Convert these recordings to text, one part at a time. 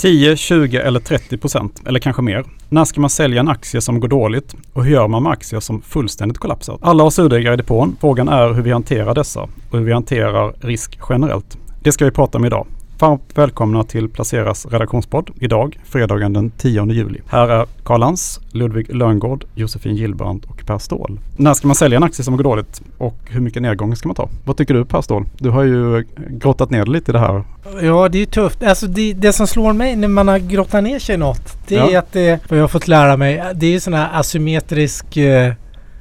10, 20 eller 30 procent eller kanske mer. När ska man sälja en aktie som går dåligt och hur gör man med aktier som fullständigt kollapsat? Alla har surdegar i depån. Frågan är hur vi hanterar dessa och hur vi hanterar risk generellt. Det ska vi prata om idag. Varmt välkomna till Placeras redaktionspodd idag, fredagen den 10 juli. Här är Karl Lans, Ludvig Löngård, Josefin Gillbrand och Per Ståhl. När ska man sälja en aktie som går dåligt och hur mycket nedgång ska man ta? Vad tycker du Per Ståhl? Du har ju grottat ner lite i det här. Ja, det är ju tufft. Alltså det, det som slår mig när man har grottat ner sig i något, det är Ja. att det, vad jag har fått lära mig, det är ju sån här asymmetrisk eh,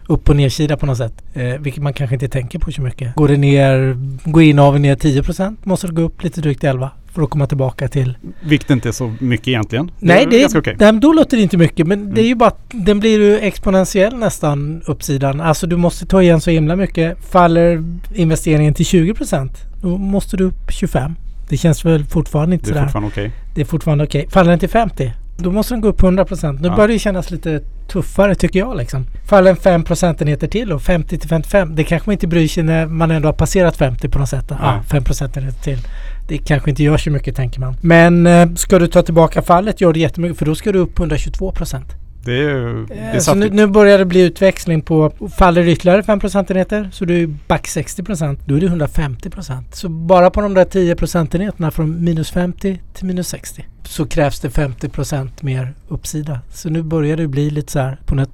upp och nedsida på något sätt. Eh, vilket man kanske inte tänker på så mycket. Går det ner, går inaveln ner 10% måste det gå upp lite drygt 11 för att komma tillbaka till... Vilket inte är så mycket egentligen. Nej, det är, ganska okej. nej, men då låter det inte mycket. Men det är Mm. ju bara att den blir ju exponentiell nästan uppsidan. Alltså du måste ta igen så himla mycket. Faller investeringen till 20% då måste du upp 25. Det känns väl fortfarande inte Det är sådär. fortfarande okej. Det är fortfarande okej. Faller den till 50 då måste den gå upp 100%. Nu Ja. börjar det kännas lite tuffare tycker jag liksom. Faller en 5 procentenheter till och 50 till 55. Det kanske man inte bryr sig när man ändå har passerat 50 på något sätt. Ja, Nej. 5 procentenheter till. Det kanske inte gör så mycket tänker man. Men eh, ska du ta tillbaka fallet gör det jättemycket för då ska du upp 122%. Det är ju... Det är Eh, Så nu, nu börjar det bli utväxling på, faller ytterligare 5 procentenheter så du är back 60 procent. Då är det 150 procent. Så bara på de där 10 procentenheterna från minus 50 till minus 60 så krävs det 50 procent mer uppsida. Så nu börjar det bli lite så här på något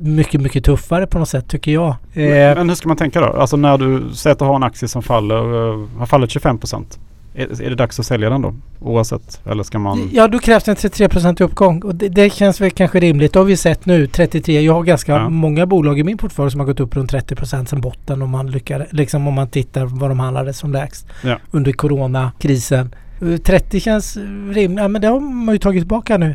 mycket, mycket tuffare på något sätt tycker jag. Eh, Men hur ska man tänka då? Alltså när du säger att du har en aktie som faller, eh, har fallit 25 procent. Är, är det dags att sälja den då? Oavsett? Eller ska man... Ja, då krävs det en 33 procent uppgång och det, det känns väl kanske rimligt. Det har vi sett nu, 33. Jag har ganska Ja. många bolag i min portfölj som har gått upp runt 30 procent sedan botten om man lyckades, liksom om man tittar vad de handlade som lägst Ja. under coronakrisen. Eh, 30 känns rimligt. Ja, men det har man ju tagit tillbaka nu.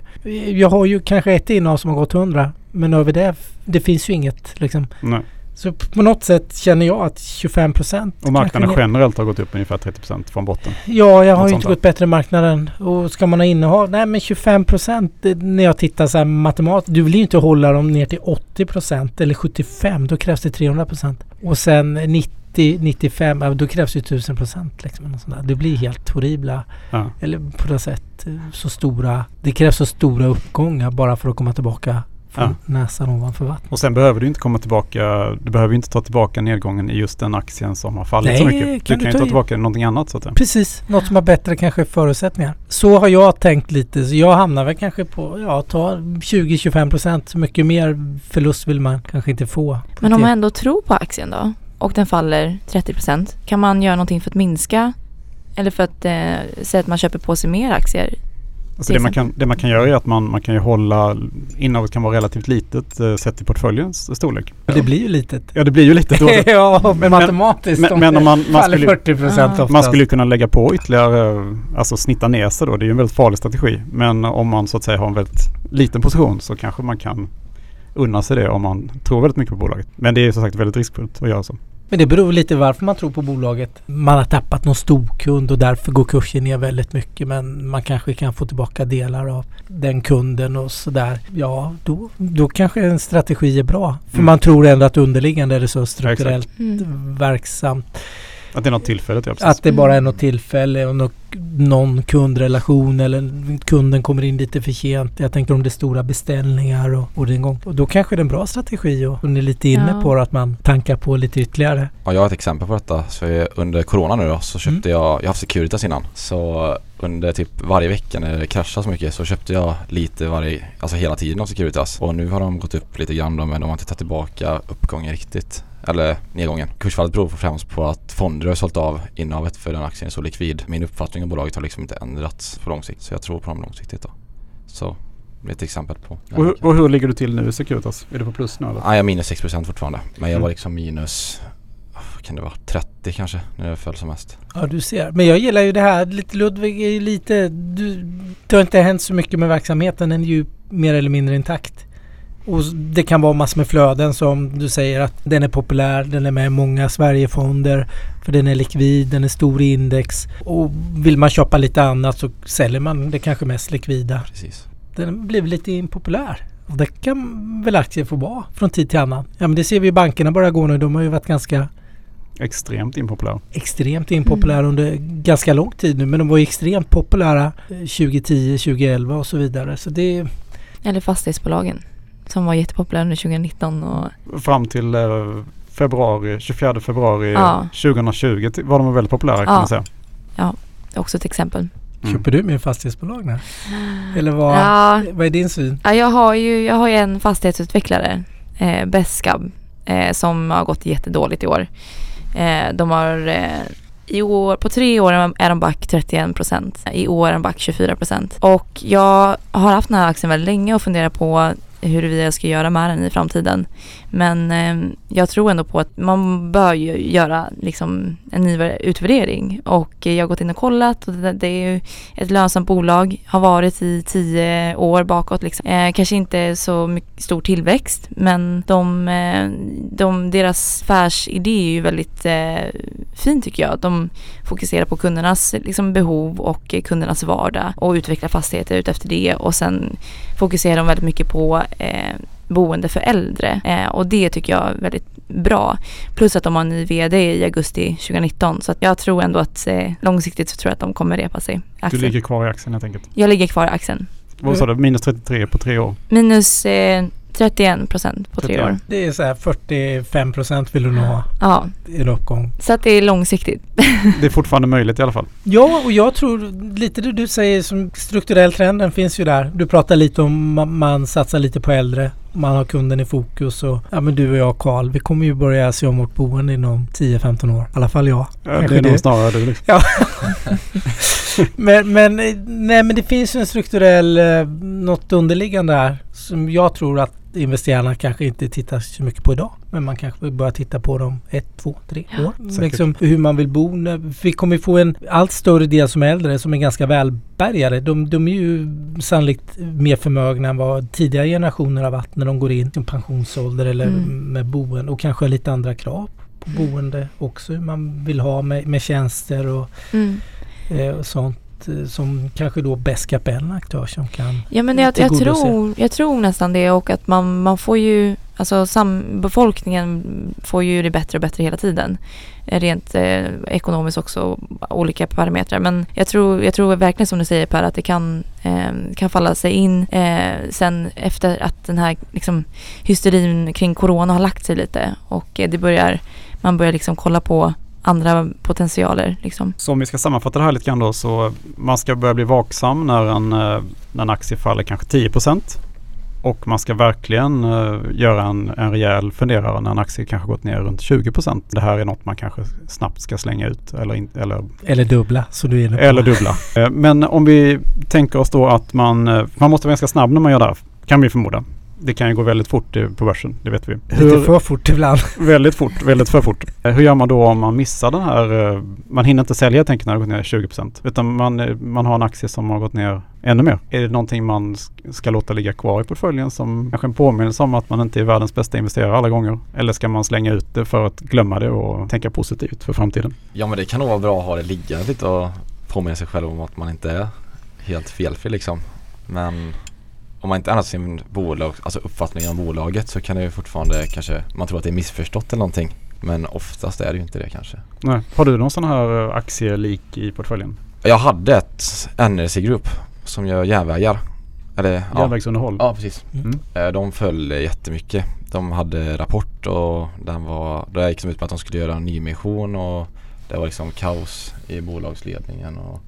Jag har ju kanske ett innehav som har gått 100 men över det, det finns ju inget liksom. Nej. Så på något sätt känner jag att 25 procent Och marknaden generellt har gått upp ungefär 30 procent från botten. Ja, jag har ju inte gått bättre än marknaden. Och ska man ha innehav? Nej men 25 procent när jag tittar så här matematiskt. Du vill ju inte hålla dem ner till 80 procent eller 75. Då krävs det 300 procent. Och sen 90, 95, ja, då krävs det 1000 procent. Liksom, det blir helt horribla. Ja. Eller på något sätt eh, så stora. Det krävs så stora uppgångar bara för att komma tillbaka från näsan ovanför vattnet. Och sen behöver du inte komma tillbaka, du behöver inte ta tillbaka nedgången i just den aktien som har fallit så Nej, mycket. kan du du kan ju ta ta i- tillbaka någonting annat så att. Precis, något som har bättre kanske förutsättningar. Så har jag tänkt lite. Så jag hamnar väl kanske på, ja, ta 20-25 procent. Så mycket mer förlust vill man kanske inte få. Men om man ändå tror på aktien då och den faller 30% kan man göra någonting för att minska eller för att eh, säga att man köper på sig mer aktier? Alltså det, man kan, det man kan göra är att man, man kan ju hålla, innehavet kan vara relativt litet eh, sett till portföljens storlek. Det blir ju litet. Ja det blir ju lite då. ja, men matematiskt. men- om men om man- man faller skulle- 40 procent Ah. oftast. Man skulle ju kunna lägga på ytterligare, alltså snitta ner sig då. Det är ju en väldigt farlig strategi. Men om man så att säga har en väldigt liten position så kanske man kan unna sig det om man tror väldigt mycket på bolaget. Men det är som sagt väldigt riskfullt att göra så. Men det beror lite varför man tror på bolaget. Man har tappat någon storkund och därför går kursen ner väldigt mycket. Men man kanske kan få tillbaka delar av den kunden och sådär. Ja, då, då kanske en strategi är bra. För Mm. man tror ändå att underliggande är det så strukturellt Mm. verksamt. Att det är något tillfälligt, ja. Att det bara är Mm. något tillfälle och något, någon kundrelation eller kunden kommer in lite för sent. Jag tänker om det är stora beställningar och, och, den gång. och då kanske det är en bra strategi och ni är lite inne Ja. på det, att man tankar på lite ytterligare. Ja, jag har ett exempel på detta. Så under Corona nu då så köpte jag, jag har haft Securitas innan. Så under typ varje vecka när det kraschade så mycket så köpte jag lite varje, alltså hela tiden av Securitas. Och nu har de gått upp lite grann då, men de har inte tagit tillbaka uppgången riktigt. Eller nedgången. Kursfallet beror främst på att fonder har sålt av innehavet för den aktien är så likvid. Min uppfattning om bolaget har liksom inte ändrats på lång sikt. Så jag tror på dem långsiktigt då. Så det är ett exempel på. Och, hur- och hur ligger du till nu i Securitas? Är du på plus nu eller? Nej, jag är minus 6% fortfarande. Men jag Mm. var liksom minus, vad kan det vara, 30 kanske när det föll som mest. Ja, du ser. Men jag gillar ju det här. Lite Ludvig är ju lite... Du, det har inte hänt så mycket med verksamheten. Den är ju mer eller mindre intakt. Och det kan vara massor med flöden som du säger att den är populär. Den är med i många Sverigefonder. För den är likvid, den är stor i index. Och vill man köpa lite annat så säljer man det kanske mest likvida. Precis. Den blev lite impopulär. Och det kan väl aktier få vara från tid till annan. Ja men det ser vi ju bankerna börjar gå nu. De har ju varit ganska Extremt impopulär. Extremt impopulära Mm. under ganska lång tid nu men de var ju extremt populära eh, 2010, 2011 och så vidare. Så det Eller fastighetsbolagen som var jättepopulära under 2019 och Fram till eh, februari, 24 februari Ja. 2020 ty- var de väldigt populära kan Ja. man säga. är också ett exempel. Mm. Köper du min fastighetsbolag nu? Eller vad, Ja, vad är din syn? Ja, jag har ju, jag har ju en fastighetsutvecklare, eh, Beskab, eh, som har gått jättedåligt i år. Eh, de har eh, i år, på tre år är de back 31 procent. I år är de back 24 procent. Och jag har haft den här aktien väldigt länge och funderat på huruvida jag ska göra med den i framtiden. Men eh, jag tror ändå på att man bör ju göra liksom en ny utvärdering. Och eh, jag har gått in och kollat och det, det är ju ett lönsamt bolag, har varit i tio år bakåt. Liksom. Eh, kanske inte så mycket, stor tillväxt men de, eh, de, deras affärsidé är ju väldigt eh, fin tycker jag. De fokuserar på kundernas liksom, behov och eh, kundernas vardag och utvecklar fastigheter utefter det och sen fokuserar de väldigt mycket på eh, boende för äldre eh, och det tycker jag är väldigt bra. Plus att de har en ny VD i augusti 2019 så jag tror ändå att eh, långsiktigt så tror jag att de kommer repa sig. Du Aktien. ligger kvar i aktien helt enkelt. Jag ligger kvar i aktien. Vad sa du? Minus 33 på tre år. Minus eh, 31 procent på tre 31. år. Det är så här 45 procent vill du nog ha Ja, i uppgång. så att det är långsiktigt. Det är fortfarande möjligt i alla fall. Ja, och jag tror lite det du säger som strukturell trenden finns ju där. Du pratar lite om man, satsar lite på äldre. Man har kunden i fokus och ja men du och jag Karl, vi kommer ju börja se om vårt boende inom 10-15 år. I alla fall jag. Ja, det är du. nog snarare du. Liksom. Men, men, eh, nej, men det finns ju en strukturell, eh, något underliggande här som jag tror att investerarna kanske inte tittar så mycket på idag. Men man kanske börjar titta på dem ett, två, tre Ja, år. säkert. Liksom hur man vill bo. Vi kommer få en allt större del som är äldre som är ganska välbärgade. De, de är ju sannolikt mer förmögna än vad tidigare generationer har varit när de går in som pensionsålder eller Mm. med boende och kanske har lite andra krav på boende också. Hur man vill ha med, med tjänster och Mm. eh, och sånt eh, som kanske då är en aktör som kan Ja men jag, jag, tror, jag tror nästan det och att man, man får ju, alltså sam, befolkningen får ju det bättre och bättre hela tiden. Eh, Rent eh, ekonomiskt också, olika parametrar. Men jag tror, jag tror verkligen som du säger Per att det kan, eh, kan falla sig in eh, sen efter att den här liksom, hysterin kring corona har lagt sig lite och eh, det börjar, man börjar liksom kolla på andra potentialer liksom. Så om vi ska sammanfatta det här lite grann då så man ska börja bli vaksam när en, eh, när en aktie faller kanske 10% och man ska verkligen eh, göra en, en rejäl funderare när en aktie kanske gått ner runt 20% Det här är något man kanske snabbt ska slänga ut eller, in, eller, Eller dubbla så du är inne på. eller dubbla. Eh, Men om vi tänker oss då att man, man måste vara ganska snabb när man gör det här kan vi förmoda. Det kan ju gå väldigt fort på börsen, det vet vi. Lite för fort ibland. Väldigt fort, väldigt för fort. Eh, Hur gör man då om man missar den här, eh, man hinner inte sälja enkelt när det har gått ner 20 utan man, eh, man har en aktie som har gått ner ännu mer. Är det någonting man sk- ska låta ligga kvar i portföljen som kanske en påminnelse om att man inte är världens bästa investerare alla gånger? Eller ska man slänga ut det för att glömma det och tänka positivt för framtiden? Ja men det kan nog vara bra att ha det liggande lite och påminna sig själv om att man inte är helt felfri liksom. Men om man inte ändrar sin bolag, alltså uppfattning om bolaget så kan det ju fortfarande kanske, man tror att det är missförstått eller någonting. Men oftast är det ju inte det kanske. Nej. Har du någon sån här eh, aktielik i portföljen? Jag hade ett NRC Group som gör järnvägar. Eller, ja, Järnvägsunderhåll? ja precis. Mm. Eh, De föll jättemycket. De hade rapport och den var, det gick som ut med att de skulle göra en nyemission och det var liksom kaos i bolagsledningen och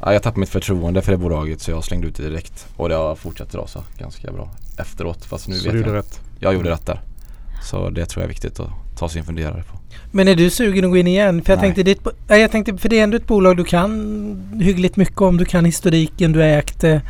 ja, jag tappade mitt förtroende för det bolaget så jag slängde ut det direkt och det har fortsatt rasa ganska bra efteråt fast nu Så vet du jag. gjorde rätt? Jag gjorde rätt där. Så det tror jag är viktigt att ta sin funderare på. Men är du sugen att gå in igen? För jag Nej. tänkte, ditt, jag tänkte, för det är ändå ett bolag du kan hyggligt mycket om. Du kan historiken, du har ägt det.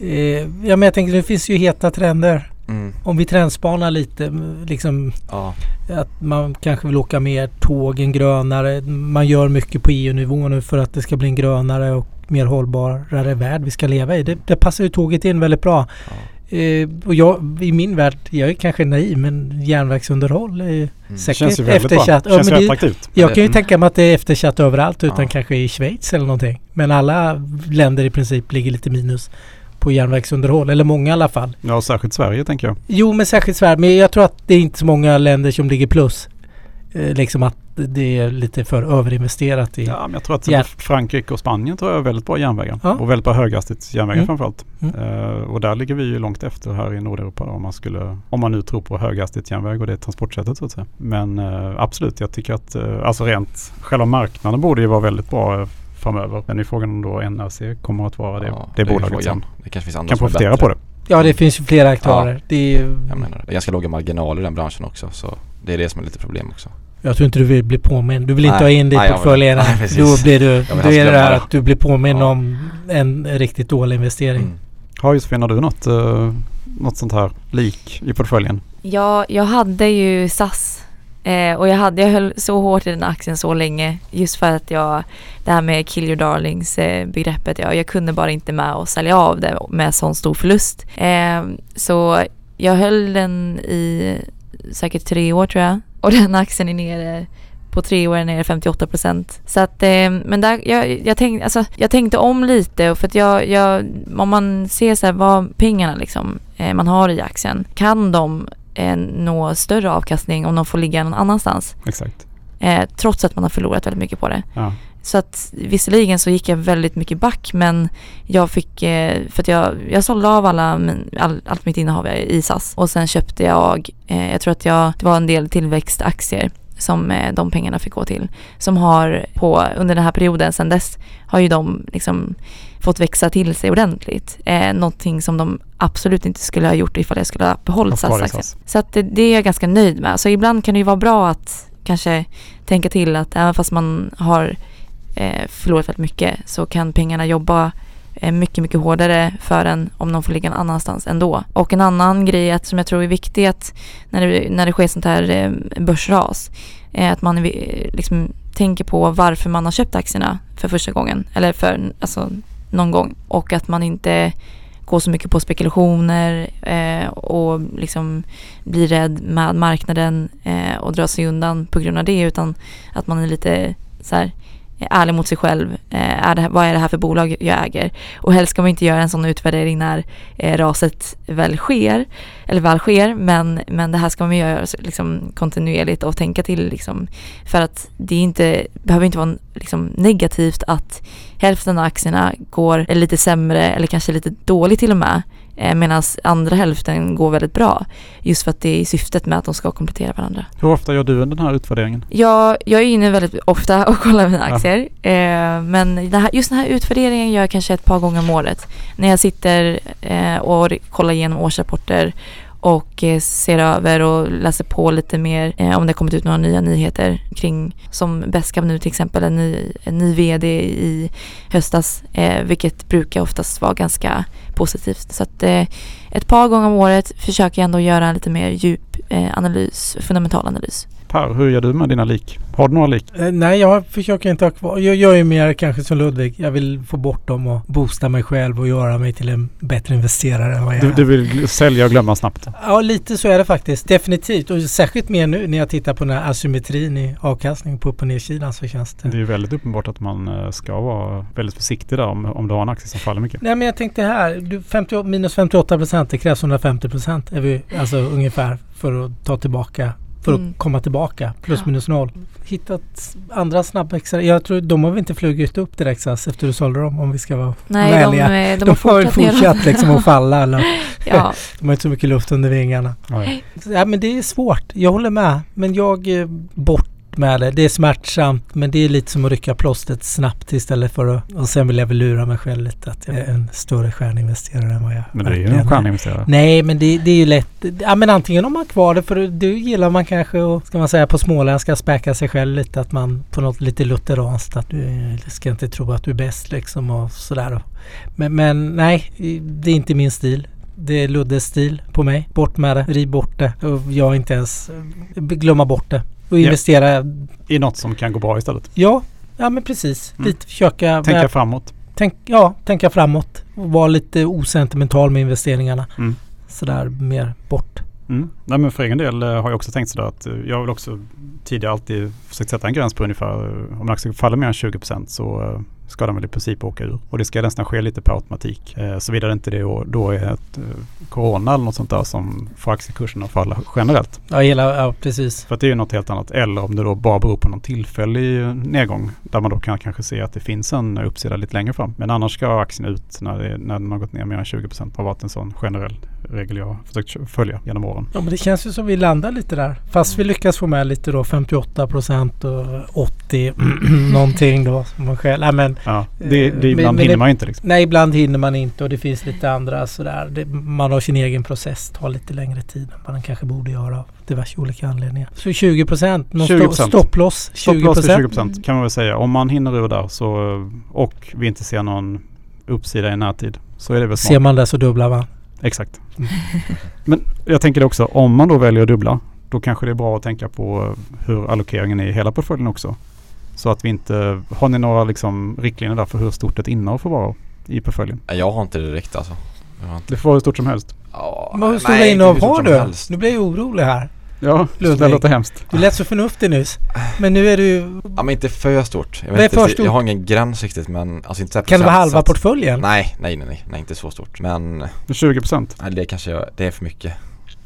Eh, ja men jag tänkte det finns ju heta trender. Mm. Om vi trendspanar lite, liksom Ja, att man kanske vill åka mer tåg, en grönare. Man gör mycket på EU-nivå nu för att det ska bli en grönare och mer hållbarare värld vi ska leva i. Det, det passar ju tåget in väldigt bra. ja. Eh, och jag, i min värld, jag är kanske naiv men järnvägsunderhåll är Mm. säkert Känns ju eftersatt. bra. Känns ju attraktivt. Jag kan ju mm. tänka mig att det är eftersatt överallt utan Ja. kanske i Schweiz eller någonting. Men alla länder i princip ligger lite minus på järnvägsunderhåll. Eller många i alla fall. Ja, särskilt Sverige tänker jag. Jo men särskilt Sverige. Men jag tror att det är inte så många länder som ligger plus. Eh, liksom att det är lite för överinvesterat i... Ja, men jag tror att Ja. Frankrike och Spanien tror jag är väldigt bra järnvägar. Ja. Och väldigt bra höghastighetsjärnvägar Mm. framförallt. Mm. Eh, och där ligger vi ju långt efter här i Nordeuropa då, om man skulle, om man nu tror på höghastighetsjärnväg och det transportsättet så att säga. Men eh, absolut, jag tycker att eh, alltså rent själva marknaden borde ju vara väldigt bra framöver. Men är frågan om då NRC kommer att vara det, Ja, det, är bolaget frågan. som Det kanske finns andra kan profitera på det. Ja, det finns ju flera aktörer. Det är ju, Jag menar, det är ganska låga marginaler i den branschen också så det är det som är lite problem också. Jag tror inte du vill bli påmind. Du vill inte Nej. ha in det i portföljen. Då blir du... Då helst är det här att du blir påmind Ja. om en riktigt dålig investering. Mm. Har Josefin, har du något, eh, något sånt här lik i portföljen? Ja, jag hade ju SAS eh, och jag, hade, jag höll så hårt i den aktien så länge just för att jag, det här med kill your darlings eh, begreppet, jag, jag kunde bara inte med att sälja av det med sån stor förlust. Eh, så jag höll den i säkert tre år tror jag och den aktien är nere på tre år är nere 58 procent. Så att, eh, men där, jag, jag, tänkte, alltså, jag tänkte om lite för att jag, jag om man ser så här vad pengarna liksom eh, man har i aktien, kan de eh, nå större avkastning om de får ligga någon annanstans? Exakt. Trots att man har förlorat väldigt mycket på det. Ja. Så att visserligen så gick jag väldigt mycket back men jag fick, eh, för att jag, jag sålde av alla, min- all, allt mitt innehav i SAS och sen köpte jag, eh, jag tror att jag, det var en del tillväxtaktier som eh, de pengarna fick gå till. Som har på, under den här perioden sedan dess har ju de liksom fått växa till sig ordentligt. Eh, någonting som de absolut inte skulle ha gjort ifall jag skulle ha behållit. SAS. Så att det, det är jag ganska nöjd med. Så ibland kan det ju vara bra att kanske tänka till att även fast man har eh, förlorat väldigt mycket så kan pengarna jobba eh, mycket, mycket hårdare för en om de får ligga någon annanstans ändå. Och en annan grej att, som jag tror är viktig att när det, när det sker sånt här eh, börsras är att man eh, liksom tänker på varför man har köpt aktierna för första gången eller för alltså, någon gång och att man inte går så mycket på spekulationer eh, och liksom blir rädd med marknaden eh, och drar sig undan på grund av det utan att man är lite så här eh, ärlig mot sig själv. Eh, är det, vad är det här för bolag jag äger? Och helst ska man inte göra en sån utvärdering när eh, raset väl sker, eller väl sker, men, men det här ska man göra liksom, kontinuerligt och tänka till liksom, för att det inte, behöver inte vara liksom, negativt att hälften av aktierna går lite sämre eller kanske lite dåligt till och med medan andra hälften går väldigt bra. Just för att det är syftet med att de ska komplettera varandra. Hur ofta gör du den här utvärderingen? Jag, jag är inne väldigt ofta och kollar mina Ja. aktier. Eh, men just den här utvärderingen gör jag kanske ett par gånger om året. När jag sitter eh, och kollar igenom årsrapporter och eh, ser över och läser på lite mer eh, om det kommit ut några nya nyheter kring som BESKAB nu till exempel en ny, en ny vd i höstas eh, vilket brukar oftast vara ganska positivt. Så att eh, ett par gånger om året försöker jag ändå göra en lite mer djup eh, analys, fundamental analys. Per, hur gör du med dina lik? Har du några lik? Eh, Nej, jag försöker inte ha kvar. Jag, jag är mer kanske som Ludvig. Jag vill få bort dem och boosta mig själv och göra mig till en bättre investerare än vad jag Du, är. du vill sälja och glömma snabbt? Ja, lite så är det faktiskt. Definitivt. Och särskilt mer nu när jag tittar på den här asymmetrin i avkastning på upp och nedsidan så känns det... Det är väldigt uppenbart att man eh, ska vara väldigt försiktig där om, om du har en aktie som faller mycket. Nej men jag tänkte här, du, 50, minus 58 procent, det krävs 150 procent är vi, alltså ungefär för att ta tillbaka, för Mm. att komma tillbaka. Plus Ja. minus noll. Hittat andra snabbväxare. Jag tror de har väl inte flugit upp direkt SAS efter du sålde dem om vi ska vara Nej, de, vänliga. eh, de, De, har ju fortsatt, liksom att falla. Eller, Ja, de har inte så mycket luft under vingarna. Nej. Ja, men det är svårt. Jag håller med. Men jag är med det. Det är smärtsamt men det är lite som att rycka plåstret snabbt istället för att... Och sen vill jag väl lura mig själv lite att jag är en större stjärninvesterare än vad jag Men det är ju en stjärninvesterare. Nej men det, det är ju lätt. Ja men antingen om man kvar det för det gillar man kanske och ska man säga på småländska späka sig själv lite att man på något lite lutheranskt att du ska inte tro att du är bäst liksom och sådär. Men, men nej, det är inte min stil. Det är Luddes stil på mig. Bort med det, riv bort det och jag inte ens glömma bort det. Och Ja. investera, I något som kan gå bra istället. ja, ja men precis. Mm. Lite försöka Tänka med- framåt. tänk, ja, tänka framåt och vara lite osentimental med investeringarna. Mm. Sådär mer bort. Mm. Nej, men för egen del eh, har jag också tänkt sådär att eh, jag vill också tidigare alltid försökt sätta en gräns på ungefär eh, om en aktie faller mer än 20% så, ska den väl i princip åka ur. Och det ska nästan ske lite per automatik. Eh, Såvida det inte det då, då är ett eh, corona eller något sånt där som får aktiekurserna att falla generellt. Ja, hela, ja precis. För att det är ju något helt annat. Eller om det då bara beror på någon tillfällig eh, nedgång. Där man då kan kanske se att det finns en uppsida lite längre fram. Men annars ska aktien ut när, det, när den har gått ner mer än 20 procent. har varit en sån generell regel jag försökt följa genom åren. Ja, men det känns ju som vi landar lite där. Fast vi lyckas få med lite då 58 procent och 80 någonting då. Som man själv, nej, men, Ja, det, det Men- ibland men hinner det- man inte liksom. nej, ibland hinner man inte och det finns lite andra sådär. Det, man har sin egen process. tar lite längre tid än den kanske borde göra av diverse olika anledningar. Så 20 procent. 20%. Stopploss 20 Stopploss vid 20 procent. procent kan man väl säga. Om man hinner ur där så, och vi inte ser någon uppsida i närtid så är det väl Ser smart. man det så dubblar man. Exakt. Men jag tänker också, om man då väljer att dubbla då kanske det är bra att tänka på hur allokeringen är i hela portföljen också. Så att vi inte, har ni några liksom riktlinjer där för hur stort ett innehav får vara i portföljen? Jag har inte det direkt alltså. Jag har inte, Det får vara hur stort som helst. ja, Men hur stora inte innehav har du? helst. Nu blir jag orolig här. Ja, Ludvig. det låter hemskt. Du lät så förnuftig nyss. Men nu är du... Ja men inte för stort. Jag, vet för inte, stort? jag har ingen gräns riktigt men alltså inte Kan det vara halva procentsats. portföljen? Nej, nej, nej, nej, nej, inte så stort. Men 20 procent. nej, det kanske jag, det är för mycket.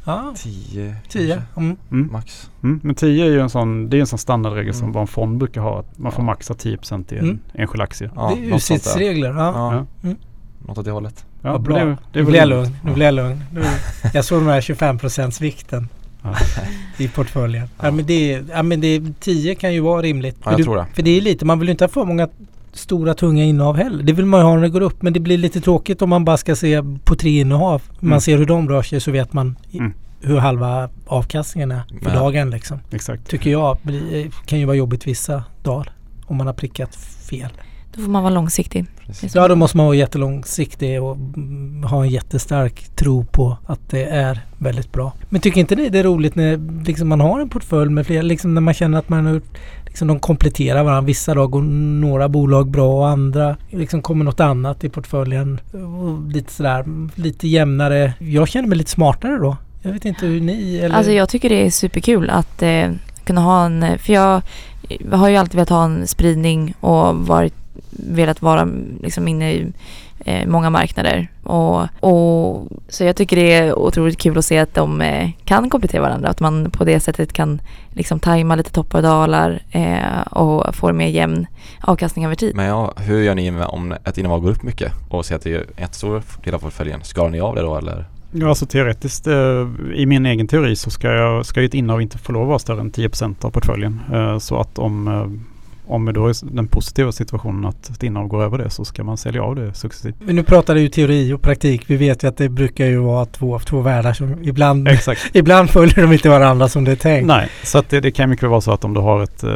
Ja, 10 10. Mm. Mm. max. Mm. Men 10 är ju en sån, det är en sån standardregel som Mm. bara en fond brukar ha. Att man får maxa 10 procent i en Mm. enskild aktie. Ja, det är sitsregler. Ja. Ja, Ja. något åt det hållet. Ja, Vad bra. Det, det nu blir jag lugn. Nu blir jag lugn. Nu, jag såg den här 25% vikten Ja. i portföljen. Ja. Ja. men det, ja, men det, är- 10 kan ju vara rimligt. Ja, jag tror det. För det är lite, man vill ju inte ha för många stora tunga innehav heller. Det vill man ju ha när det går upp. Men det blir lite tråkigt om man bara ska se på tre innehav. Man Mm. ser hur de rör sig så vet man Mm. hur halva avkastningen är för Men- dagen liksom. Exakt. Tycker jag blir, kan ju vara jobbigt vissa dagar. Om man har prickat fel. Då får man vara långsiktig. Precis. Ja, då måste man vara jättelångsiktig och ha en jättestark tro på att det är väldigt bra. Men tycker inte ni det är roligt när liksom, man har en portfölj med flera, liksom när man känner att man har Liksom de kompletterar varandra. Vissa dagar går några bolag bra och andra liksom kommer något annat i portföljen. Och lite sådär, lite jämnare. Jag känner mig lite smartare då. Jag vet inte hur ni eller... Alltså jag tycker det är superkul att eh, kunna ha en, för jag har ju alltid velat ha en spridning och varit, velat vara liksom inne i eh, många marknader. Och, och, så jag tycker det är otroligt kul att se att de eh, kan komplettera varandra. Att man på det sättet kan liksom tajma lite toppar och dalar eh, och få mer jämn avkastning över tid. Men ja, hur gör ni med om ett innehav går upp mycket och ser att det är ett stor del av portföljen? Skalar ni av det då eller? Ja, alltså teoretiskt eh, i min egen teori så ska, jag, ska ju ett innehav inte få lov att vara större än 10% av portföljen. Eh, så att om, om det då är den positiva situationen att ett innehav går över det så ska man sälja av det successivt. Men nu pratar du ju teori och praktik. Vi vet ju att det brukar ju vara två, två världar som ibland, ibland följer de inte varandra som det är tänkt. Nej, så att det, det kan mycket väl vara så att om du har ett, eh,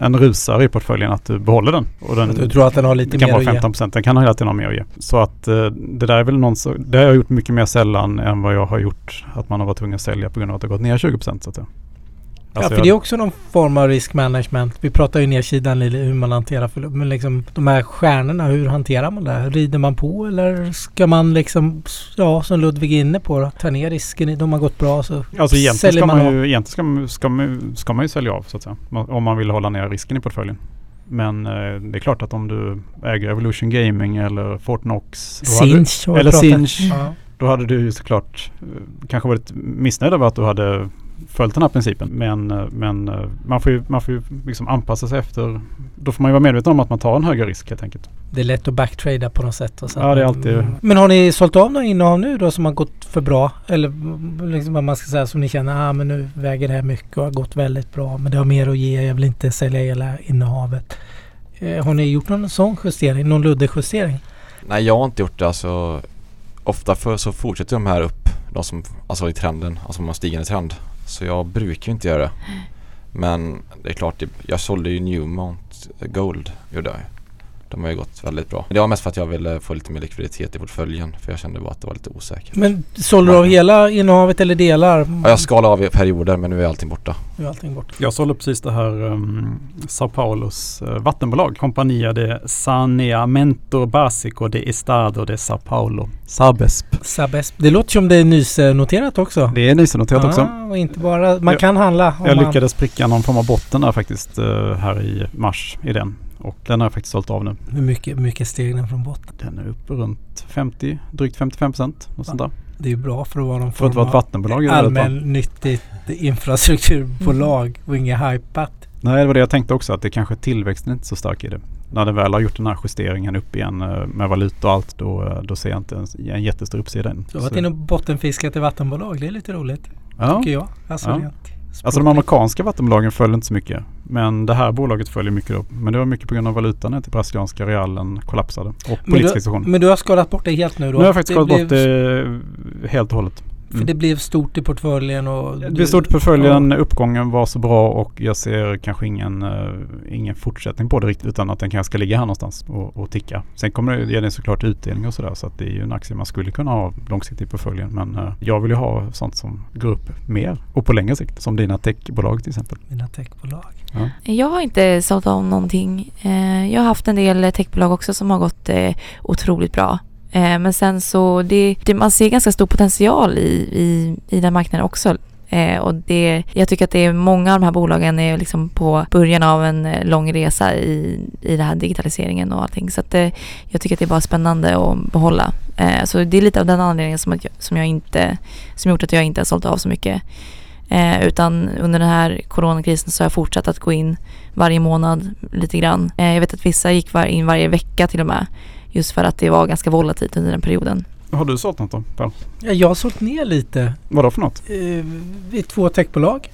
en rusare i portföljen att du behåller den. Och den Du tror att den har lite det kan mer vara att ge? 15 procent. Den kan hela tiden ha mer att ge. Så att eh, det där är väl någon Det har jag gjort mycket mer sällan än vad jag har gjort att man har varit tvungen att sälja på grund av att det har gått ner 20 procent så att säga. Ja, Alltså för det är också någon form av risk management. Vi pratar ju nedsidan i hur man hanterar förlust. Men liksom de här stjärnorna, hur hanterar man det? Rider man på eller ska man liksom, ja som Ludvig är inne på då, ta ner risken. De har gått bra så Alltså egentligen, säljer ska man man, av. ju, egentligen ska, man, ska, man, ska man ju sälja av så att säga. Om man vill hålla ner risken i portföljen. Men eh, det är klart att om du äger Evolution Gaming eller Fortnox. Sinch eller. Sinch. Då hade du ju såklart eh, kanske varit missnöjd över att du hade följt den här principen. Men, men eh, man får ju, man får ju liksom anpassa sig efter. Då får man ju vara medveten om att man tar en högre risk helt enkelt. Det är lätt att backtrada på något sätt. Och så Ja, det är alltid- Men har ni sålt av några innehav nu då som har gått för bra? Eller liksom vad man ska säga som ni känner, ah, men nu väger det här mycket och har gått väldigt bra. Men det har mer att ge, jag vill inte sälja hela innehavet. Eh, har ni gjort någon sån justering? Någon luddig justering? Nej jag har inte gjort det alltså. Ofta för, så fortsätter de här upp, de som, alltså i trenden, alltså om man stigande trend. Så jag brukar ju inte göra det. Men det är klart, jag sålde ju Newmont Gold, gjorde jag. De har ju gått väldigt bra. Det var mest för att jag ville få lite mer likviditet i portföljen för jag kände bara att det var lite osäkert. Men sålde du av hela innehavet eller delar? Ja, jag skalade av i perioder men nu är allting borta. Nu är allting bort. Jag sålde precis det här um, Sao Paulos uh, vattenbolag. Compania de Saneamento Básico de Estado de Sao Paulo. Sabesp. Sabesp. Det låter som det är nysnoterat också. Det är nynoterat också. Ah, och inte bara, man Jag- kan handla. om Jag man- lyckades pricka någon form av botten där faktiskt uh, här i mars i den. Och den har jag faktiskt sålt av nu. Hur mycket, mycket steg den från botten? Den är uppe runt 50, drygt 55 procent. sånt där. Det är ju bra för att vara någon För att form vara ett vattenbolag. allmännyttigt infrastrukturbolag och inget hypat. Nej, det var det jag tänkte också. Att det kanske tillväxten är inte så stark i det. När det väl har gjort den här justeringen upp igen eh, med valuta och allt. Då, eh, då ser jag inte en, en jättestor uppsida än. Du har varit inne och bottenfiskat i vattenbolag. Det är lite roligt. ja. Tycker jag. Alltså, Ja. rent Alltså de amerikanska vattenbolagen följer inte så mycket. Men det här bolaget följer mycket då. Men det var mycket på grund av valutan när till brasilianska realen kollapsade. Och Men politiska du, situationer. men du har skalat bort det helt nu då? Nu har jag faktiskt skalat bort det helt och hållet. För Mm. det blev stort i portföljen och... Det blir stort i portföljen, uppgången var så bra och jag ser kanske ingen, eh, ingen fortsättning på det riktigt utan att den kanske ska ligga här någonstans och, och ticka. Sen kommer det ge den såklart utdelning och sådär så att det är ju en aktie man skulle kunna ha långsiktigt i portföljen. Men eh, jag vill ju ha sånt som går upp mer och på längre sikt som dina techbolag till exempel. Mina techbolag. Jag har inte sålt av någonting. Eh, Jag har haft en del techbolag också som har gått otroligt bra. Eh, Men sen så, det, det, man ser ganska stor potential i, i, i den marknaden också. Eh, och det, jag tycker att det är många av de här bolagen är liksom på början av en eh, lång resa i, i den här digitaliseringen och allting. Så att det, jag tycker att det är bara spännande att behålla. Eh, så det är lite av den anledningen som, att jag, som jag inte, som gjort att jag inte har sålt av så mycket. Eh, utan under den här coronakrisen så har jag fortsatt att gå in varje månad lite grann. Eh, jag vet att vissa gick var, in varje vecka till och med. Just för att det var ganska volatilt under den perioden. Har du sålt något då Per? Ja, jag har sålt ner lite Vadå för något? eh, i två techbolag.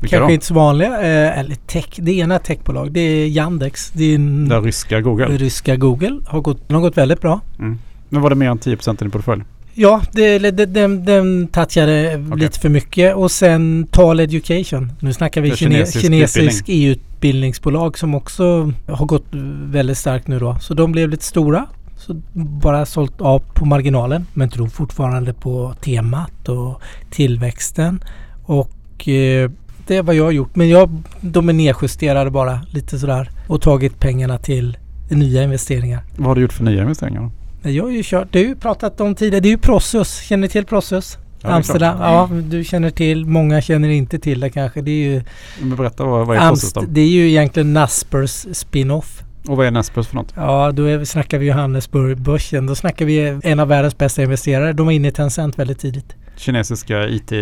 Vilka Kanske då? inte så vanliga. Eh, eller tech. Det ena techbolag. Det är Yandex. Det är en Det ryska Google? ryska Google. Har gått, den har gått väldigt bra. Mm. Men var det mer än 10% i din portfölj? Ja, det, det, den, den touchade lite för mycket. Och sen Tal Education. Nu snackar vi Det kine, kinesisk kinesisk EU-utbildningsbolag som också har gått väldigt starkt nu då. Så de blev lite stora. Så bara sålt av på marginalen. Men tror fortfarande på temat och tillväxten. Och eh, det är vad jag har gjort. Men jag, de är nedjusterade bara lite sådär. Och tagit pengarna till nya investeringar. Vad har du gjort för nya investeringar Jag har ju kört, ju pratat om tidigare, det är ju Prosus. Känner ni till Prosus? Ja, Amsterdam. Ja, du känner till. Många känner inte till det kanske. Det är ju, Men berätta vad, vad är Amst- det är ju egentligen Naspers spin-off. Och vad är Naspers för något? Ja, då är, vi- snackar vi Johannesburg-börsen. Då snackar vi en av världens bästa investerare. De var inne i Tencent väldigt tidigt. Kinesiska IT, eh?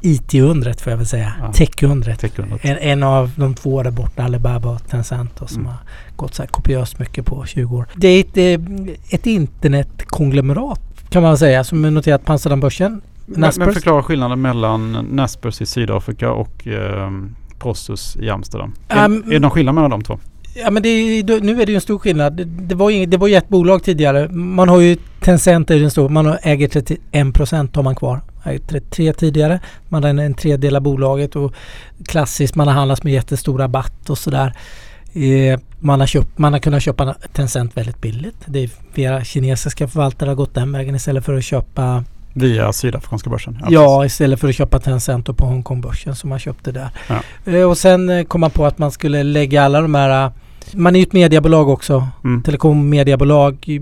IT-undret får jag väl säga. Ja. Tech-undret. Techundret. En, en av de två där borta, Alibaba och Tencent då, som Mm. har gått så här kopiöst mycket på 20 år. Det är ett, eh, ett internetkonglomerat kan man säga som är noterat på Amsterdambörsen. Men, men förklara skillnaden mellan Naspers i Sydafrika och eh, Prosus i Amsterdam. Um, är, är det någon skillnad mellan de två? Ja men det nu är det ju en stor skillnad. Det, det, var ju, det var ju ett bolag tidigare. Man har ju Tencent är den stora. Man har, äger 31% har man kvar. Äger 33 tidigare. Man har en, tredjedel av bolaget och klassiskt man har handlat med jättestor rabatt och sådär. Eh, man, har köpt, man har kunnat köpa Tencent väldigt billigt. Det är flera kinesiska förvaltare har gått den vägen istället för att köpa Via sydafrikanska börsen? Ja, istället för att köpa Tencent och på Hongkongbörsen som man köpte där. Ja. Eh, och sen eh, kom man på att man skulle lägga alla de här... Man är ju ett mediebolag också. Mm. Telekommediebolag i,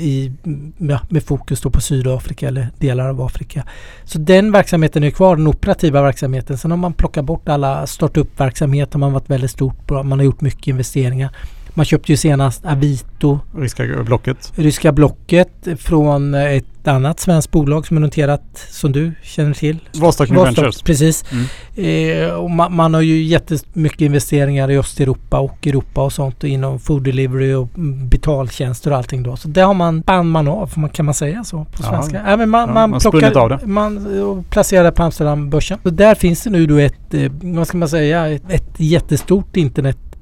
i, ja, med fokus då på Sydafrika eller delar av Afrika. Så den verksamheten är kvar, den operativa verksamheten. Sen har man plockat bort alla startup-verksamheter. Man har varit väldigt stort på. Man har gjort mycket investeringar. Man köpte ju senast Avito, Ryska blocket? ryska blocket från ett annat svenskt bolag som är noterat som du känner till. Vostok New Ventures? Precis. Mm. Eh, och man, man har ju jättemycket investeringar i Östeuropa och Europa och sånt och inom food delivery och betaltjänster och allting då. Så det har man, bann man av, kan man säga så på svenska? Ja, men man, Ja, man, man plockar, av det. man placerar på Amsterdambörsen. Där finns det nu då ett, eh, vad ska man säga, ett, ett jättestort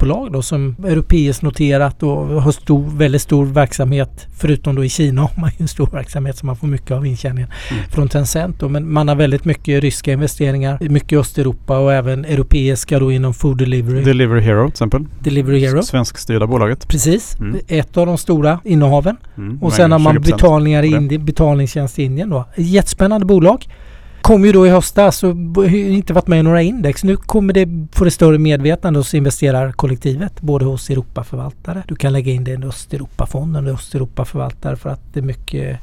internetbolag då som europeiskt noterat och har stor, väldigt stor verksamhet. Förutom då i Kina har man ju en stor verksamhet så man får mycket av intjäningen Mm. från Tencent. Då. Men man har väldigt mycket ryska investeringar, mycket i Östeuropa och även europeiska då inom food delivery. Delivery Hero till exempel? delivery Hero. Svenskstyrda bolaget? Precis, Mm. ett av de stora innehaven. Mm. Och sen har man 20%. betalningar i. Indien, betalningstjänst i Indien då. Jättespännande bolag. Kom ju då i höstas och inte varit med i några index. Nu kommer det få det större medvetande hos investerarkollektivet. Både hos Europaförvaltare. Du kan lägga in det i en Östeuropafond, en Östeuropaförvaltare för att det är mycket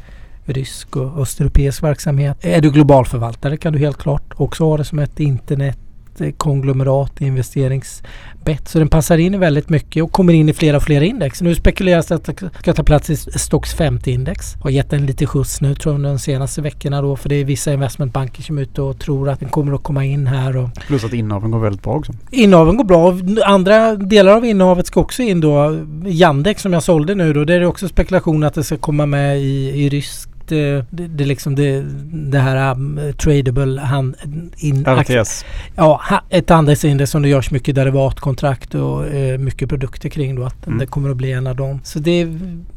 rysk och östeuropeisk verksamhet. Är du global förvaltare kan du helt klart också ha det som ett internet konglomerat investeringsbett. Så den passar in i väldigt mycket och kommer in i flera och flera index. Nu spekuleras det att det ska ta plats i Stocks 50-index. Har gett en lite skjuts nu tror jag under de senaste veckorna då för det är vissa investmentbanker som är ute och tror att den kommer att komma in här. Och Plus att innehaven går väldigt bra också. Innehaven går bra. Andra delar av innehavet ska också in då. Yandex som jag sålde nu då. Där är det också spekulation att det ska komma med i, i ryskt det, det, liksom det, det här um, tradable hand, in, RTS. Ja, ett handelsindex som det görs mycket derivatkontrakt och eh, mycket produkter kring då. Att Mm. Det kommer att bli en av dem. Så det,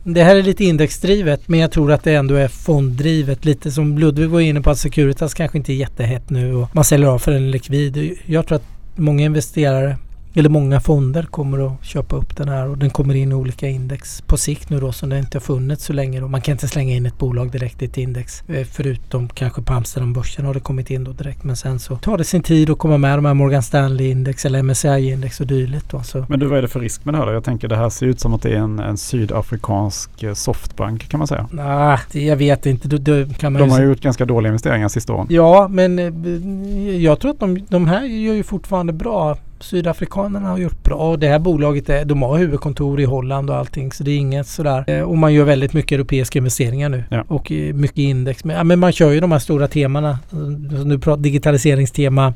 det här är lite indexdrivet men jag tror att det ändå är fonddrivet. Lite som Ludvig var inne på att Securitas kanske inte är jättehett nu och man säljer av för en likvid. Jag tror att många investerare eller många fonder kommer att köpa upp den här och den kommer in i olika index på sikt nu då som det inte har funnits så länge. Då. Man kan inte slänga in ett bolag direkt i ett index eh, förutom kanske på Amsterdambörsen har det kommit in då direkt men sen så tar det sin tid att komma med de här Morgan Stanley-index eller MSCI-index och dylikt. Då. Så Men du, vad är det för risk med det här då? Jag tänker det här ser ut som att det är en, en sydafrikansk eh, softbank kan man säga. nah, det, jag vet inte. Då, då kan man De har ju gjort ganska dåliga investeringar sista åren. Ja, men eh, jag tror att de, de här gör ju fortfarande bra. Sydafrikanerna har gjort bra och det här bolaget är, de har huvudkontor i Holland och allting så det är inget sådär. Eh, Och man gör väldigt mycket europeiska investeringar nu Ja. och eh, mycket index. Men, ja, men man kör ju de här stora temana. Nu pratar digitaliseringstema,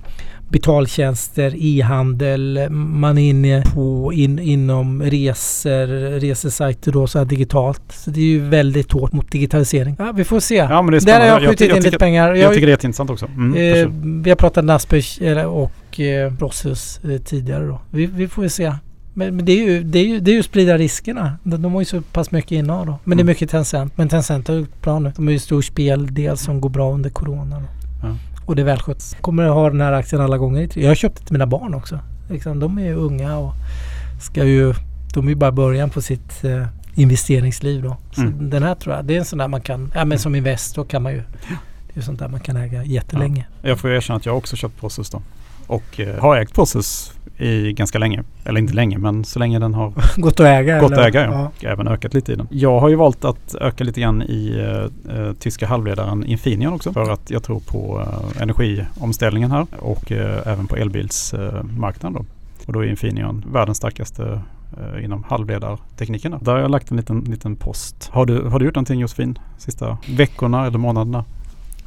betaltjänster, e-handel. Man är inne på in, inom resor, resesajter då så här digitalt. Så det är ju väldigt hårt mot digitalisering. Ja, vi får se. Ja men det är Där har jag skjutit in tycker, lite pengar. jag, Jag- tycker det är jätteintressant också. Mm, Eh, vi har pratat Naspers och eh, Rossus eh, tidigare då. Vi, vi får se. Men, men det, är ju, det, är ju, det är ju att sprida riskerna. De, de har ju så pass mycket innehav då. Men det är Mm. mycket Tencent. Men Tencent har gjort bra nu. De har ju stor speldel som går bra under Corona. Då. Ja. Och det är välskött. Kommer ha den här aktien alla gånger. Jag har köpt det till mina barn också. Liksom, de är ju unga och ska ju... De är ju bara början på sitt eh, investeringsliv då. Så Mm. den här tror jag, det är en sån där man kan... Ja men som Investor kan man ju... Det är ju sånt där man kan äga jättelänge. Jag får erkänna att jag också köpt Prosus då. Och eh, har ägt Prosus i ganska länge. Eller inte länge men så länge den har Gått att äga? gått att äga ja. och även ökat lite i den. Jag har ju valt att öka lite grann i eh, eh, tyska halvledaren Infineon också. För att jag tror på eh, energiomställningen här och eh, även på elbilsmarknaden då. Och då är Infineon världens starkaste eh, inom halvledartekniken. Där har jag lagt en liten, liten post. Har du, har du gjort någonting Josefin? Sista veckorna eller månaderna?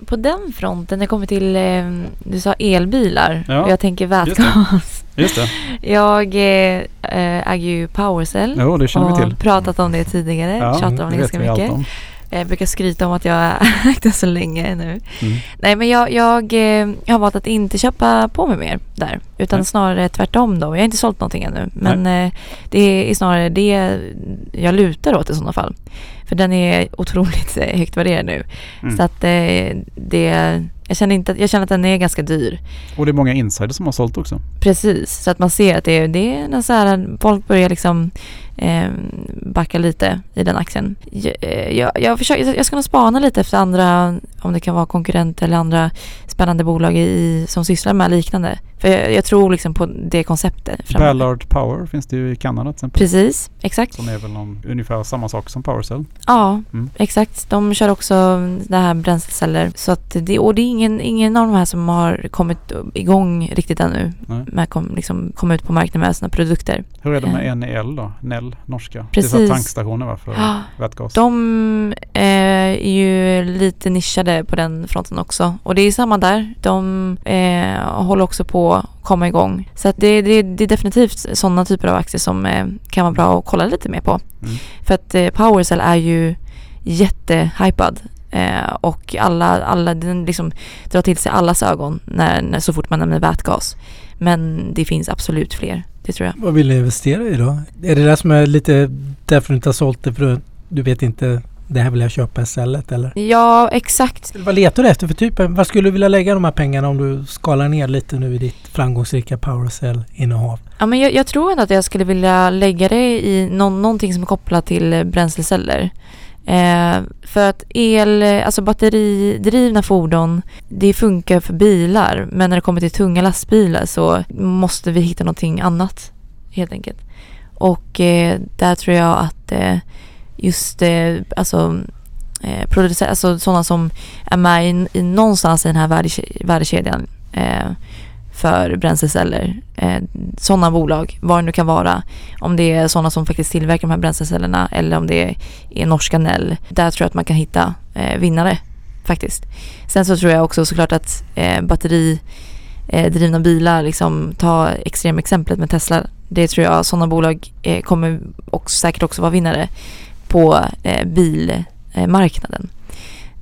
På den fronten, när det kommer till, eh, du sa elbilar Ja, och jag tänker vätgas. Just det. Jag eh, eh, äger ju Powercell Jo, det känner vi till. pratat om det tidigare, tjatat om det ganska mycket. om. Jag brukar skryta om att jag har ägt det så länge nu. Mm. Nej men jag, jag, eh, jag har valt att inte köpa på mig mer där. Utan Nej. snarare tvärtom då. Jag har inte sålt någonting ännu. Men eh, det är snarare det jag lutar åt i sådana fall. För den är otroligt eh, högt värderad nu. Mm. Så att eh, det, jag känner, inte, att- jag känner att den är ganska dyr. Och det är många insiders som har sålt också. Precis, så att man ser att det, är- det är så här, folk börjar liksom eh, backa lite i den aktien. Jag, eh, jag, jag, försöker, jag ska nog spana lite efter andra, om det kan vara konkurrenter eller andra spännande bolag i, som sysslar med liknande. För jag, jag tror liksom på det konceptet. framöver. Ballard Power finns det ju i Kanada till exempel. Precis, exakt. Som är väl någon, ungefär samma sak som Powercell. Ja, Mm. exakt. De kör också det här bränsleceller. Så att det, och det är ingen, ingen av de här som har kommit igång riktigt ännu. Nej. Med kom, liksom, komma ut på marknaden med sina produkter. Hur är det med Eh. NEL då? NEL, norska. Precis. Det är tankstationer va, för Ja. vätgas. De eh, är ju lite nischade på den fronten också. Och det är samma där. De eh, håller också på komma igång. Så att det, det, det är definitivt sådana typer av aktier som eh, kan vara bra att kolla lite mer på. Mm. För att eh, Powercell är ju jättehypad. Eh, och alla, alla, den liksom drar till sig allas ögon när, när, så fort man nämner vätgas. Men det finns absolut fler. Det tror jag. Vad vill ni investera i då? Är det det som är lite därför du inte har sålt det? För du, du vet inte, det här vill jag köpa istället eller? Ja, exakt. Vad letar du efter för typ? Vad skulle du vilja lägga de här pengarna om du skalar ner lite nu i ditt framgångsrika Powercell-innehav? Ja, men jag, jag tror ändå att jag skulle vilja lägga det i någon, någonting som är kopplat till bränsleceller. Eh, för att el, alltså batteridrivna fordon, det funkar för bilar. Men när det kommer till tunga lastbilar så måste vi hitta någonting annat helt enkelt. Och eh, där tror jag att eh, just eh, alltså, eh, producer, alltså sådana som är med i, i någonstans i den här värdekedjan, värdekedjan eh, för bränsleceller. Eh, sådana bolag, vad det nu kan vara. Om det är sådana som faktiskt tillverkar de här bränslecellerna eller om det är, är norska Nell. Där tror jag att man kan hitta eh, vinnare faktiskt. Sen så tror jag också såklart att eh, batteridrivna eh, bilar, liksom ta extremexemplet med Tesla. Det tror jag sådana bolag eh, kommer också, säkert också vara vinnare på eh, bilmarknaden.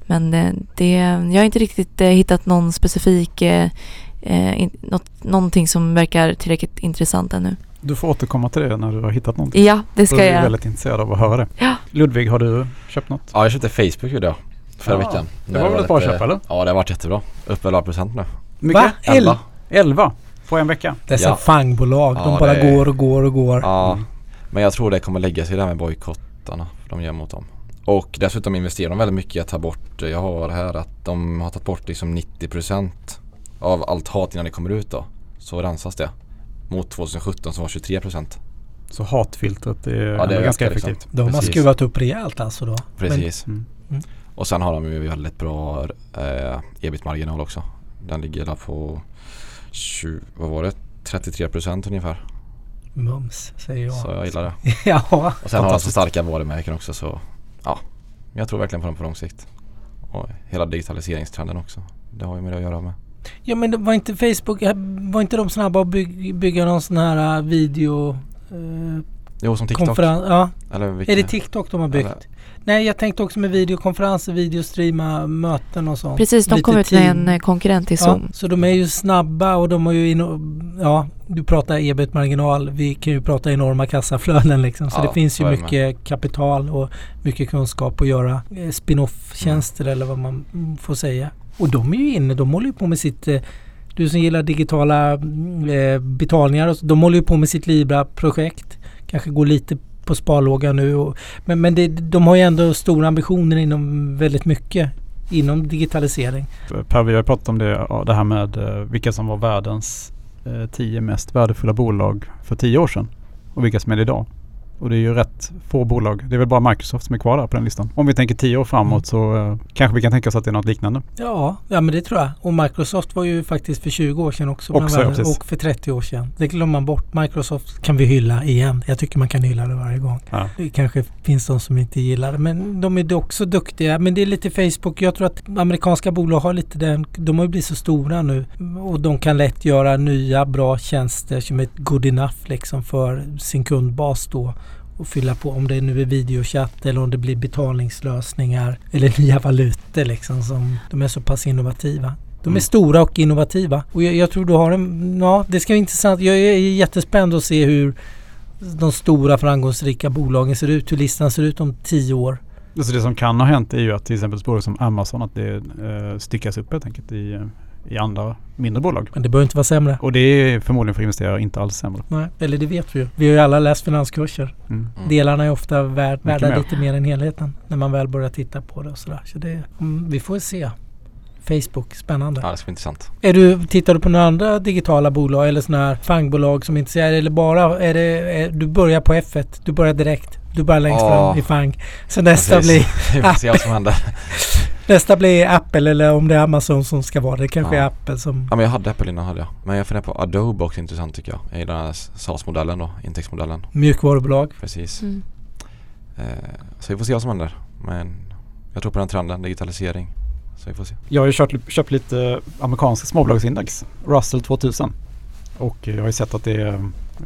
Men eh, det, jag har inte riktigt eh, hittat någon specifik, in, något, någonting som verkar tillräckligt intressant ännu. Du får återkomma till det när du har hittat någonting. Ja, det ska är vi jag. väldigt intresserade av att höra det. Ja. Ludvig, har du köpt något? Ja jag köpte Facebook jag förra Ja, veckan. det var väl ett bra köp, eller? Ja det har varit jättebra. Uppe 11 procent nu. Mycket? Va? El- 11. 11 på en vecka. Dessa Ja. fangbolag, de Ja, bara det är- går och går och går. Ja. Mm. Men jag tror det kommer lägga sig där med bojkottarna de gör mot dem. Och dessutom investerar de väldigt mycket i att ta bort, jag har här att de har tagit bort liksom 90% av allt hat innan det kommer ut då. Så rensas det. Mot 2017 som var 23%. Så hatfiltret är, Ja, det är ganska ökar liksom. effektivt. De har precis. skruvat upp rejält alltså då. Precis. Mm. Mm. Och sen har de ju väldigt bra eh, ebit-marginal också. Den ligger där på 20, vad var det? 33% ungefär. Mums, säger jag. Så jag gillar det. ja, Och sen har de så starka varumärken också så ja. Jag tror verkligen på dem på lång sikt. Och hela digitaliseringstrenden också. Det har ju med det att göra med. Ja men var inte Facebook, var inte de snabba att byg, bygga någon sån här uh, video... Uh, Jo som TikTok. konferens? Ja, Eller vilka? är det TikTok de har byggt? Eller- Nej jag tänkte också med videokonferenser, videostreama, möten och sånt. Precis, de Lite kom ut med en eh, konkurrent Ja, Zoom. så de är ju snabba och de har ju, ino- ja du pratar ebit-marginal, vi kan ju prata enorma kassaflöden liksom. Så Ja, det finns ju mycket kapital och mycket kunskap att göra eh, spin-off-tjänster eller vad man mm, får säga. Och de är ju inne, de håller ju på med sitt eh, du som gillar digitala mm, eh, betalningar, de håller ju på med sitt Libra-projekt. Kanske går lite på sparlåga nu. Och, men men det, de har ju ändå stora ambitioner inom väldigt mycket inom digitalisering. Per, vi har pratat om det, det här med eh, vilka som var världens eh, tio mest värdefulla bolag för tio år sedan och vilka som är det idag. Och det är ju rätt få bolag. Det är väl bara Microsoft som är kvar där på den listan. Om vi tänker tio år framåt Mm. så eh, kanske vi kan tänka oss att det är något liknande. Ja, ja men det tror jag. Och Microsoft var ju faktiskt för 20 år sedan också. Också, ja, och för 30 år sedan. Det glömmer man bort. Microsoft kan vi hylla igen. Jag tycker man kan hylla det varje gång. Ja. Det kanske finns de som inte gillar det. Men de är också duktiga. Men det är lite Facebook. Jag tror att amerikanska bolag har lite den. De har ju blivit så stora nu. Och de kan lätt göra nya bra tjänster som är good enough liksom för sin kundbas då. Och fylla på om det nu är videochatt eller om det blir betalningslösningar. Eller nya valutor liksom. Som, de är så pass innovativa. De är Mm. stora och innovativa. Och jag, jag tror du har en... Ja, det ska bli intressant. Jag är jättespänd att se hur de stora framgångsrika bolagen ser ut. Hur listan ser ut om tio år. Alltså det som kan ha hänt är ju att till exempel bolag som Amazon att det eh, styckas upp helt enkelt i, eh, i andra mindre bolag. Men det behöver inte vara sämre. Och det är förmodligen för investerare inte alls sämre. Nej, eller det vet vi ju. Vi har ju alla läst finanskurser. Mm. Mm. Delarna är ofta värd, värda mer. lite mer än helheten. När man väl börjar titta på det och sådär. Så det, mm, vi får se. Facebook, spännande. Ja det ska bli intressant. Är du, tittar du på några andra digitala bolag eller sådana här fangbolag som är intresserade? Eller bara, är det, är, du börjar på F1, du börjar direkt. Du börjar längst Ja. fram i fang. Så nästa Precis. blir, Vi får se vad som händer. nästa blir Apple eller om det är Amazon som ska vara det. Kanske Ja. är Apple som... Ja men jag hade Apple innan hade jag. Men jag funderar på Adobe också intressant tycker jag. I den här SAS-modellen då, intäktsmodellen. Mjukvarubolag. Precis. Mm. Eh, så vi får se vad som händer. Men jag tror på den trenden, digitalisering. Så vi får se. Jag har ju kört, köpt lite amerikanska småbolagsindex, Russell 2000. Och jag har ju sett att det eh,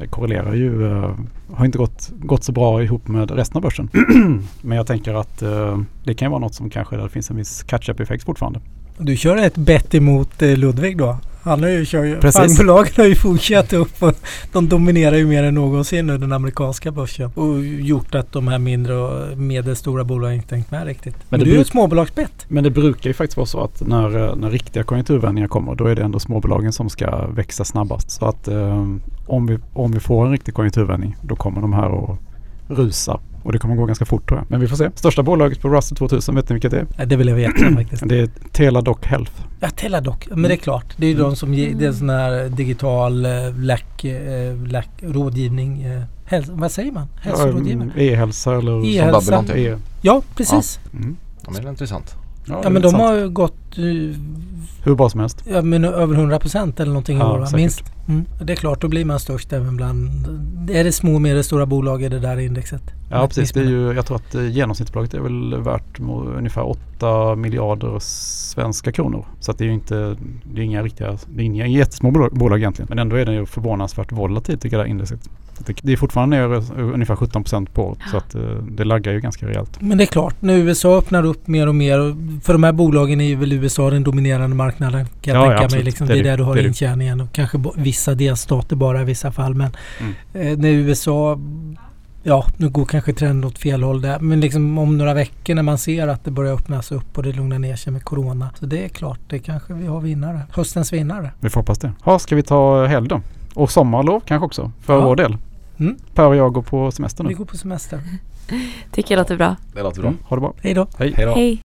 korrelerar ju, eh, har inte gått, gått så bra ihop med resten av börsen. Men jag tänker att eh, det kan ju vara något som kanske där det finns en viss catch-up-effekt fortfarande. Du kör ett bett emot eh, Ludvig då? Han har ju, kör ju, fangbolagen har ju fortsatt upp och de dominerar ju mer än någonsin nu den amerikanska börsen. Och gjort att de här mindre och medelstora bolagen inte hängt med riktigt. Men, det du är ju ett småbolagsbett. Men det brukar ju faktiskt vara så att när, eh, när riktiga konjunkturvändningar kommer då är det ändå småbolagen som ska växa snabbast. Så att eh, om, vi, om vi får en riktig konjunkturvändning då kommer de här att rusa. Och det kommer gå ganska fort tror jag. Men vi får se. Största bolaget på Russell 2000, vet ni vilket det är? Ja, det vill jag veta faktiskt. Det är Teladoc Health. Ja, Teladoc. Men det är klart. Det är ju de som ger, det är sån här digital eh, lack, eh, lack, rådgivning. Eh, häls, vad säger man? Hälsorådgivning? Ja, E-hälsa eller... E-hälsa. Babylon typ. E. Ja, precis. Mm. Ja men det är intressant. Ja, men de har ju gått du, Hur bra som helst. ja, men över 100 procent eller någonting i Ja, år säkert. minst. Mm. Det är klart, då blir man störst även bland... Är det små och medelstora bolag i det där indexet? Ja precis. Det är ju, jag tror att eh, genomsnittsbolaget är väl värt ungefär 8 miljarder svenska kronor. Så det är ju inte, det är inga riktiga, det är inga jättesmå bolag, bolag egentligen. Men ändå är det ju förvånansvärt volatilt tycker jag det här indexet. Det, är fortfarande ner eh, ungefär 17 procent på året. Så att eh, det laggar ju ganska rejält. Men det är klart, när USA öppnar upp mer och mer. För de här bolagen är ju väl USA den dominerande marknaden. Kan jag Ja, ja, tänka mig. absolut. Liksom, Det det är det. där du har Det intjäningen. Och kanske vissa delstater bara i vissa fall. Men Mm. eh, när USA... Ja, nu går kanske trenden åt fel håll där. Men liksom om några veckor när man ser att det börjar öppnas upp och det lugnar ner sig med Corona. Så det är klart, det kanske vi har vinnare. Höstens vinnare. Vi får hoppas det. Ha, ska vi ta helg då? Och sommarlov kanske också för Ja. vår del. Mm. Per och jag går på semester Vi nu. går på semester. Tycker jag låter bra. Det låter bra. Mm, ha det bra. Hej då. Hej. Hej då. Hej.